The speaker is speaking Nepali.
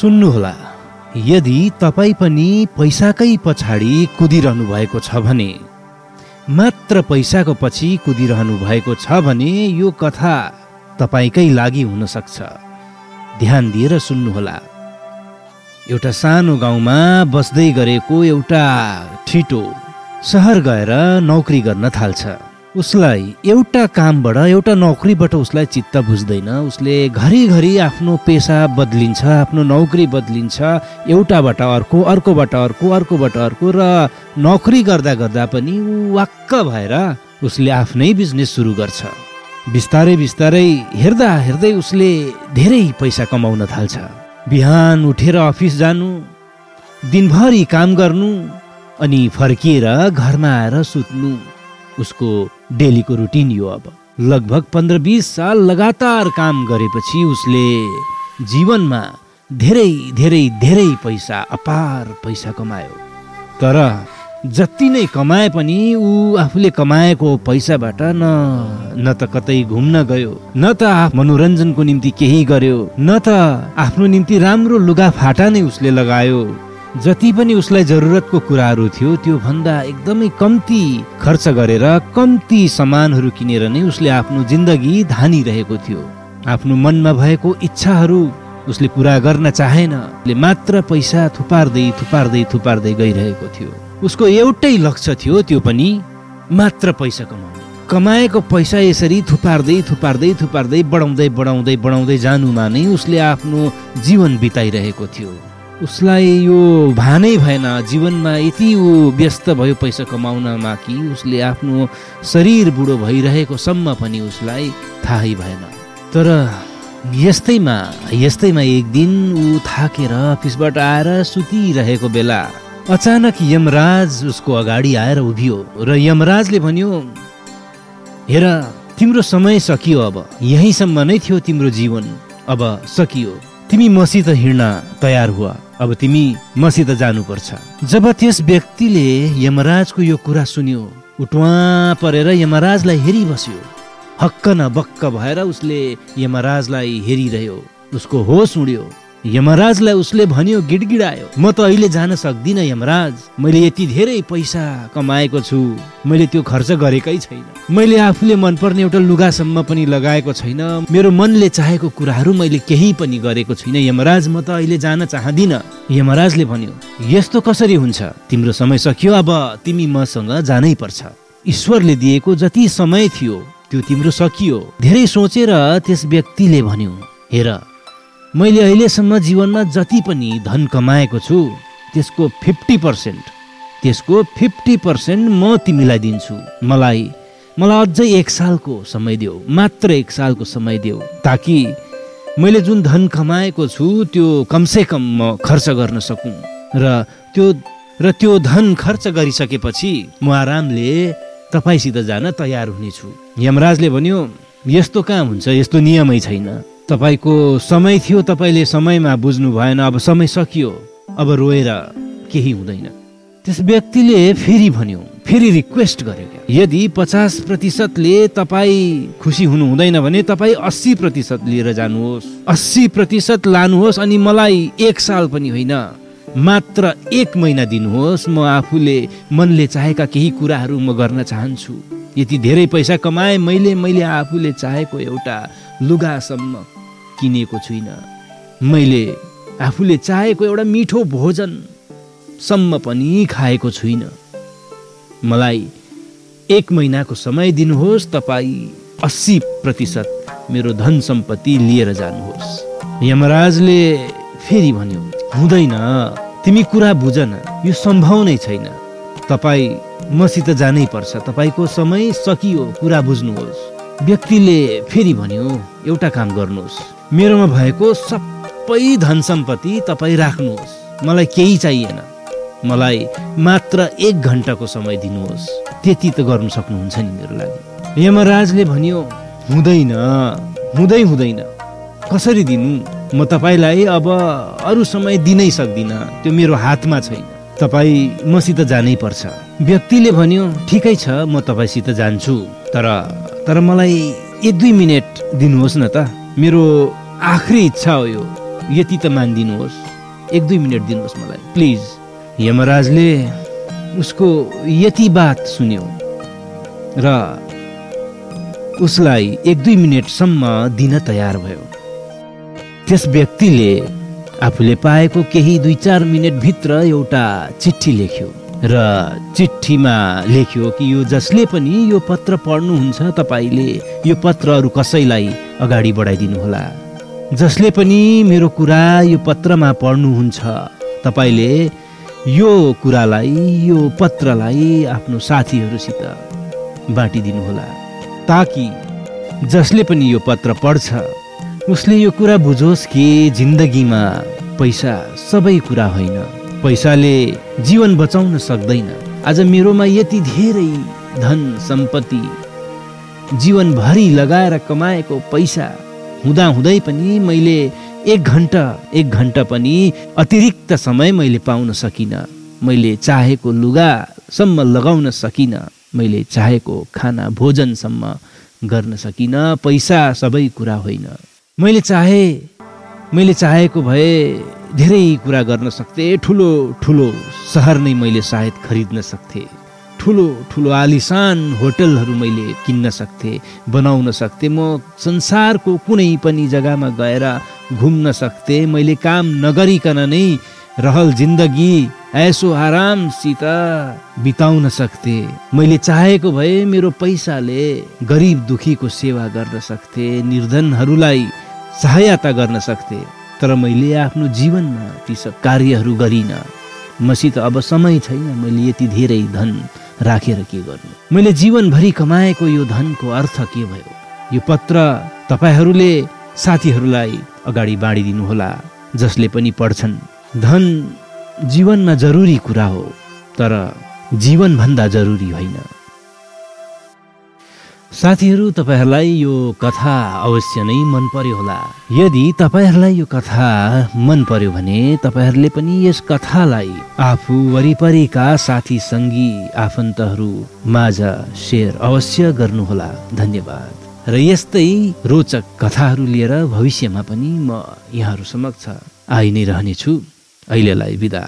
सुन्नुहोला यदि तपाईँ पनि पैसाकै पछाडि कुदिरहनु भएको छ भने मात्र पैसाको पछि कुदिरहनु भएको छ भने यो कथा तपाईँकै लागि हुन सक्छ ध्यान दिएर सुन्नुहोला। एउटा सानो गाउँमा बस्दै गरेको एउटा ठिटो सहर गएर नौकरी गर्न थाल्छ। उसलाई एउटा कामबाट एउटा नोकरीबाट उसलाई चित्त बुझ्दैन। उसले घरिघरि आफ्नो पेसा बदलिन्छ आफ्नो नौकरी बदलिन्छ एउटाबाट अर्को अर्कोबाट अर्को अर्कोबाट अर्को र नोकरी गर्दा गर्दा पनि ऊ वाक्क भएर उसले आफ्नै बिजनेस सुरु गर्छ। बिस्तारै बिस्तारै हेर्दा हेर्दै उसले धेरै पैसा कमाउन थाल्छ। बिहान उठेर अफिस जानु दिनभरि काम गर्नु अनि फर्किएर घरमा आएर सुत्नु उसको डेलीको रुटिन यो अब। लगभग पन्ध्र बिस साल लगातार काम गरेपछि उसले जीवनमा धेरै धेरै धेरै पैसा अपार पैसा कमायो। तर जति नै कमाए पनि ऊ आफूले कमाएको पैसाबाट न न त कतै घुम्न गयो न त मनोरञ्जनको निम्ति केही गर्यो न त आफ्नो निम्ति राम्रो लुगा फाटा नै उसले लगायो। जति पनि उसलाई जरुरतको कुराहरू थियो त्यो भन्दा एकदमै कम्ती खर्च गरेर कम्ती सामानहरू किनेर नै उसले आफ्नो जिन्दगी धानिरहेको थियो। आफ्नो मनमा भएको इच्छाहरू उसले पुरा गर्न चाहेन। उसले मात्र पैसा थुपार्दै थुपार्दै थुपार्दै गइरहेको थियो। उसको एउटै लक्ष्य थियो त्यो पनि मात्र पैसा कमाउने। कमाएको पैसा यसरी थुपार्दै थुपार्दै थुपार्दै बढाउँदै बढाउँदै बढाउँदै जानुमा नै उसले आफ्नो जीवन बिताइरहेको थियो। उसलाई यो भानै भएन। जीवनमा यति ऊ व्यस्त भयो पैसा कमाउनमा कि उसले आफ्नो शरीर बुढो भइरहेको सम्म पनि उसलाई थाहै भएन। तर यस्तैमा यस्तैमा एक दिन ऊ थाकेर अफिसबाट आएर सुतिरहेको बेला अचानक यमराज उसको अगाडि आएर उभियो र यमराजले भन्यो हेर तिम्रो समय सकियो अब। यहीँसम्म नै थियो तिम्रो जीवन। अब सकियो। तिमी मसित हिँड्न तयार हुआ। अब तिमी मसित जानुपर्छ। जब त्यस व्यक्तिले यमराजको यो कुरा सुन्यो उटुवा परेर यमराजलाई हेरिबस्यो। हक्क न बक्क भएर उसले यमराजलाई हेरिरह्यो। उसको होस उड्यो। यमराजलाई उसले भन्यो गिडगिडायो म त अहिले जान सक्दिनँ यमराज। मैले यति धेरै पैसा कमाएको छु। मैले त्यो खर्च गरेकै छैन। मैले आफूले मनपर्ने एउटा लुगासम्म पनि लगाएको छैन। मेरो मनले चाहेको कुराहरू मैले केही पनि गरेको छुइनँ यमराज म त अहिले जान चाहदिनँ। यमराजले भन्यो यस्तो कसरी हुन्छ? तिम्रो समय सकियो अब तिमी मसँग जानै पर्छ। ईश्वरले दिएको जति समय थियो त्यो तिम्रो सकियो। धेरै सोचेर त्यस व्यक्तिले भन्यो हेर मैले अहिलेसम्म जीवनमा जति पनि धन कमाएको छु त्यसको फिफ्टी पर्सेन्ट त्यसको फिफ्टी पर्सेन्ट म तिमीलाई दिन्छु। मलाई मलाई अझै एक सालको समय देऊ मात्र एक सालको समय देऊ ताकि मैले जुन धन कमाएको छु त्यो कमसे कम म खर्च गर्न सकौँ। र त्यो र त्यो धन खर्च गरिसकेपछि म आरामले तपाईँसित जान तयार हुनेछु। यमराजले भन्यो यस्तो कहाँ हुन्छ? यस्तो नियमै छैन। तपाईँको समय थियो तपाईँले समयमा बुझ्नु भएन अब समय सकियो। अब रोएर केही हुँदैन। त्यस व्यक्तिले फेरि भन्यो फेरि रिक्वेस्ट गर्यो क्या। यदि पचास प्रतिशतले तपाईँ खुसी हुनु हुँदैन भने तपाईँ अस्सी प्रतिशत लिएर जानुहोस्। अस्सी प्रतिशत लानुहोस् अनि मलाई एक साल पनि होइन मात्र एक महिना दिनुहोस्। म आफूले मनले चाहेका केही कुराहरू म गर्न चाहन्छु। यति धेरै पैसा कमाए मैले मैले आफूले चाहेको एउटा लुगासम्म किनेको छुइनँ। मैले आफूले चाहेको एउटा मिठो भोजनसम्म पनि खाएको छुइनँ। मलाई एक महिनाको समय दिनुहोस् तपाईँ अस्सी प्रतिशत मेरो धन सम्पत्ति लिएर जानुहोस्। यमराजले फेरि भन्यो हुँदैन तिमी कुरा बुझ न यो सम्भव नै छैन। तपाईँ मसित जानै पर्छ तपाईँको समय सकियो कुरा बुझ्नुहोस्। व्यक्तिले फेरि भन्यो एउटा काम गर्नुहोस्। मेरोमा भएको सबै धन सम्पत्ति तपाईँ राख्नुहोस्। मलाई केही चाहिएन। मलाई मात्र एक घन्टाको समय दिनुहोस्। त्यति त गर्नु सक्नुहुन्छ नि मेरो लागि। यमराजले भन्यो हुँदैन हुँदै हुँदैन। कसरी दिनु? म तपाईँलाई अब अरू समय दिनै सक्दिनँ। त्यो मेरो हातमा छैन। तपाईँ मसित जानै पर्छ। व्यक्तिले भन्यो ठिकै छ म तपाईँसित जान्छु। तर तर मलाई एक दुई मिनट दिनुहोस् न त। मेरो आखिरी इच्छा हो यो। यति त मानिदिनुहोस्। एक दुई मिनट दिनुहोस् मलाई। प्लिज। यमराजले उसको यति बात सुन्यो र उसलाई एक दुई मिनटसम्म दिन तयार भयो। त्यस व्यक्तिले आफूले पाएको केही दुई चार मिनटभित्र एउटा चिठी लेख्यो र चिठीमा लेख्यो कि यो जसले पनि यो पत्र पढ्नुहुन्छ तपाईँले यो पत्र अरू कसैलाई अगाडि बढाइदिनुहोला। जसले पनि मेरो कुरा यो पत्रमा पढ्नुहुन्छ तपाईँले यो कुरालाई यो पत्रलाई आफ्नो साथीहरूसित बाँटिदिनुहोला ताकि जसले पनि यो पत्र पढ्छ उसले यो कुरा बुझोस् कि जिन्दगीमा पैसा सबै कुरा होइन। पैसाले जीवन बचाउन सक्दैन। आज मेरोमा यति धेरै धन सम्पत्ति जीवनभरि लगाएर कमाएको पैसा हुँदा हुँदै पनि मैले एक घन्टा एक घन्टा पनि अतिरिक्त समय मैले पाउन सकिनँ। मैले चाहेको लुगासम्म लगाउन सकिनँ। मैले चाहेको खाना भोजनसम्म गर्न सकिनँ। पैसा सबै कुरा होइन। मैले चाहे मैले चाहेको भए धेरै कुरा गर्न सक्थेँ। ठुलो ठुलो सहर नै मैले सायद खरिद्न सक्थेँ। ठुलो ठुलो आलिसान होटलहरू मैले किन्न सक्थेँ बनाउन सक्थेँ। म संसारको कुनै पनि जग्गामा गएर घुम्न सक्थेँ। मैले काम नगरिकन नै रहल जिन्दगी ऐसो आरामसित बिताउन सक्थे। मैले चाहेको भए मेरो पैसाले गरिब दुखीको सेवा गर्न सक्थे निर्धनहरूलाई सहायता गर्न सक्थे। तर मैले आफ्नो जीवनमा ती सब कार्यहरू गरिनँ। मसित अब समय छैन मैले यति धेरै धन राखेर के गर्नु? मैले जीवनभरि कमाएको यो धनको अर्थ के भयो? यो पत्र तपाईँहरूले साथीहरूलाई अगाडि बाँडिदिनुहोला जसले पनि पढ्छन्। धन जीवनमा जरुरी कुरा हो तर जीवनभन्दा जरुरी होइन। साथीहरू तपाईँहरूलाई यो कथा अवश्य नै मन पर्यो होला। यदि तपाईँहरूलाई यो कथा मन पर्यो भने तपाईँहरूले पनि यस कथालाई आफू वरिपरिका साथी सङ्गी आफन्तहरू माझ सेयर अवश्य गर्नुहोला धन्यवाद। र यस्तै रोचक कथाहरू लिएर भविष्यमा पनि म यहाँहरू समक्ष आइ नै रहनेछु। अहिलेलाई बिदा।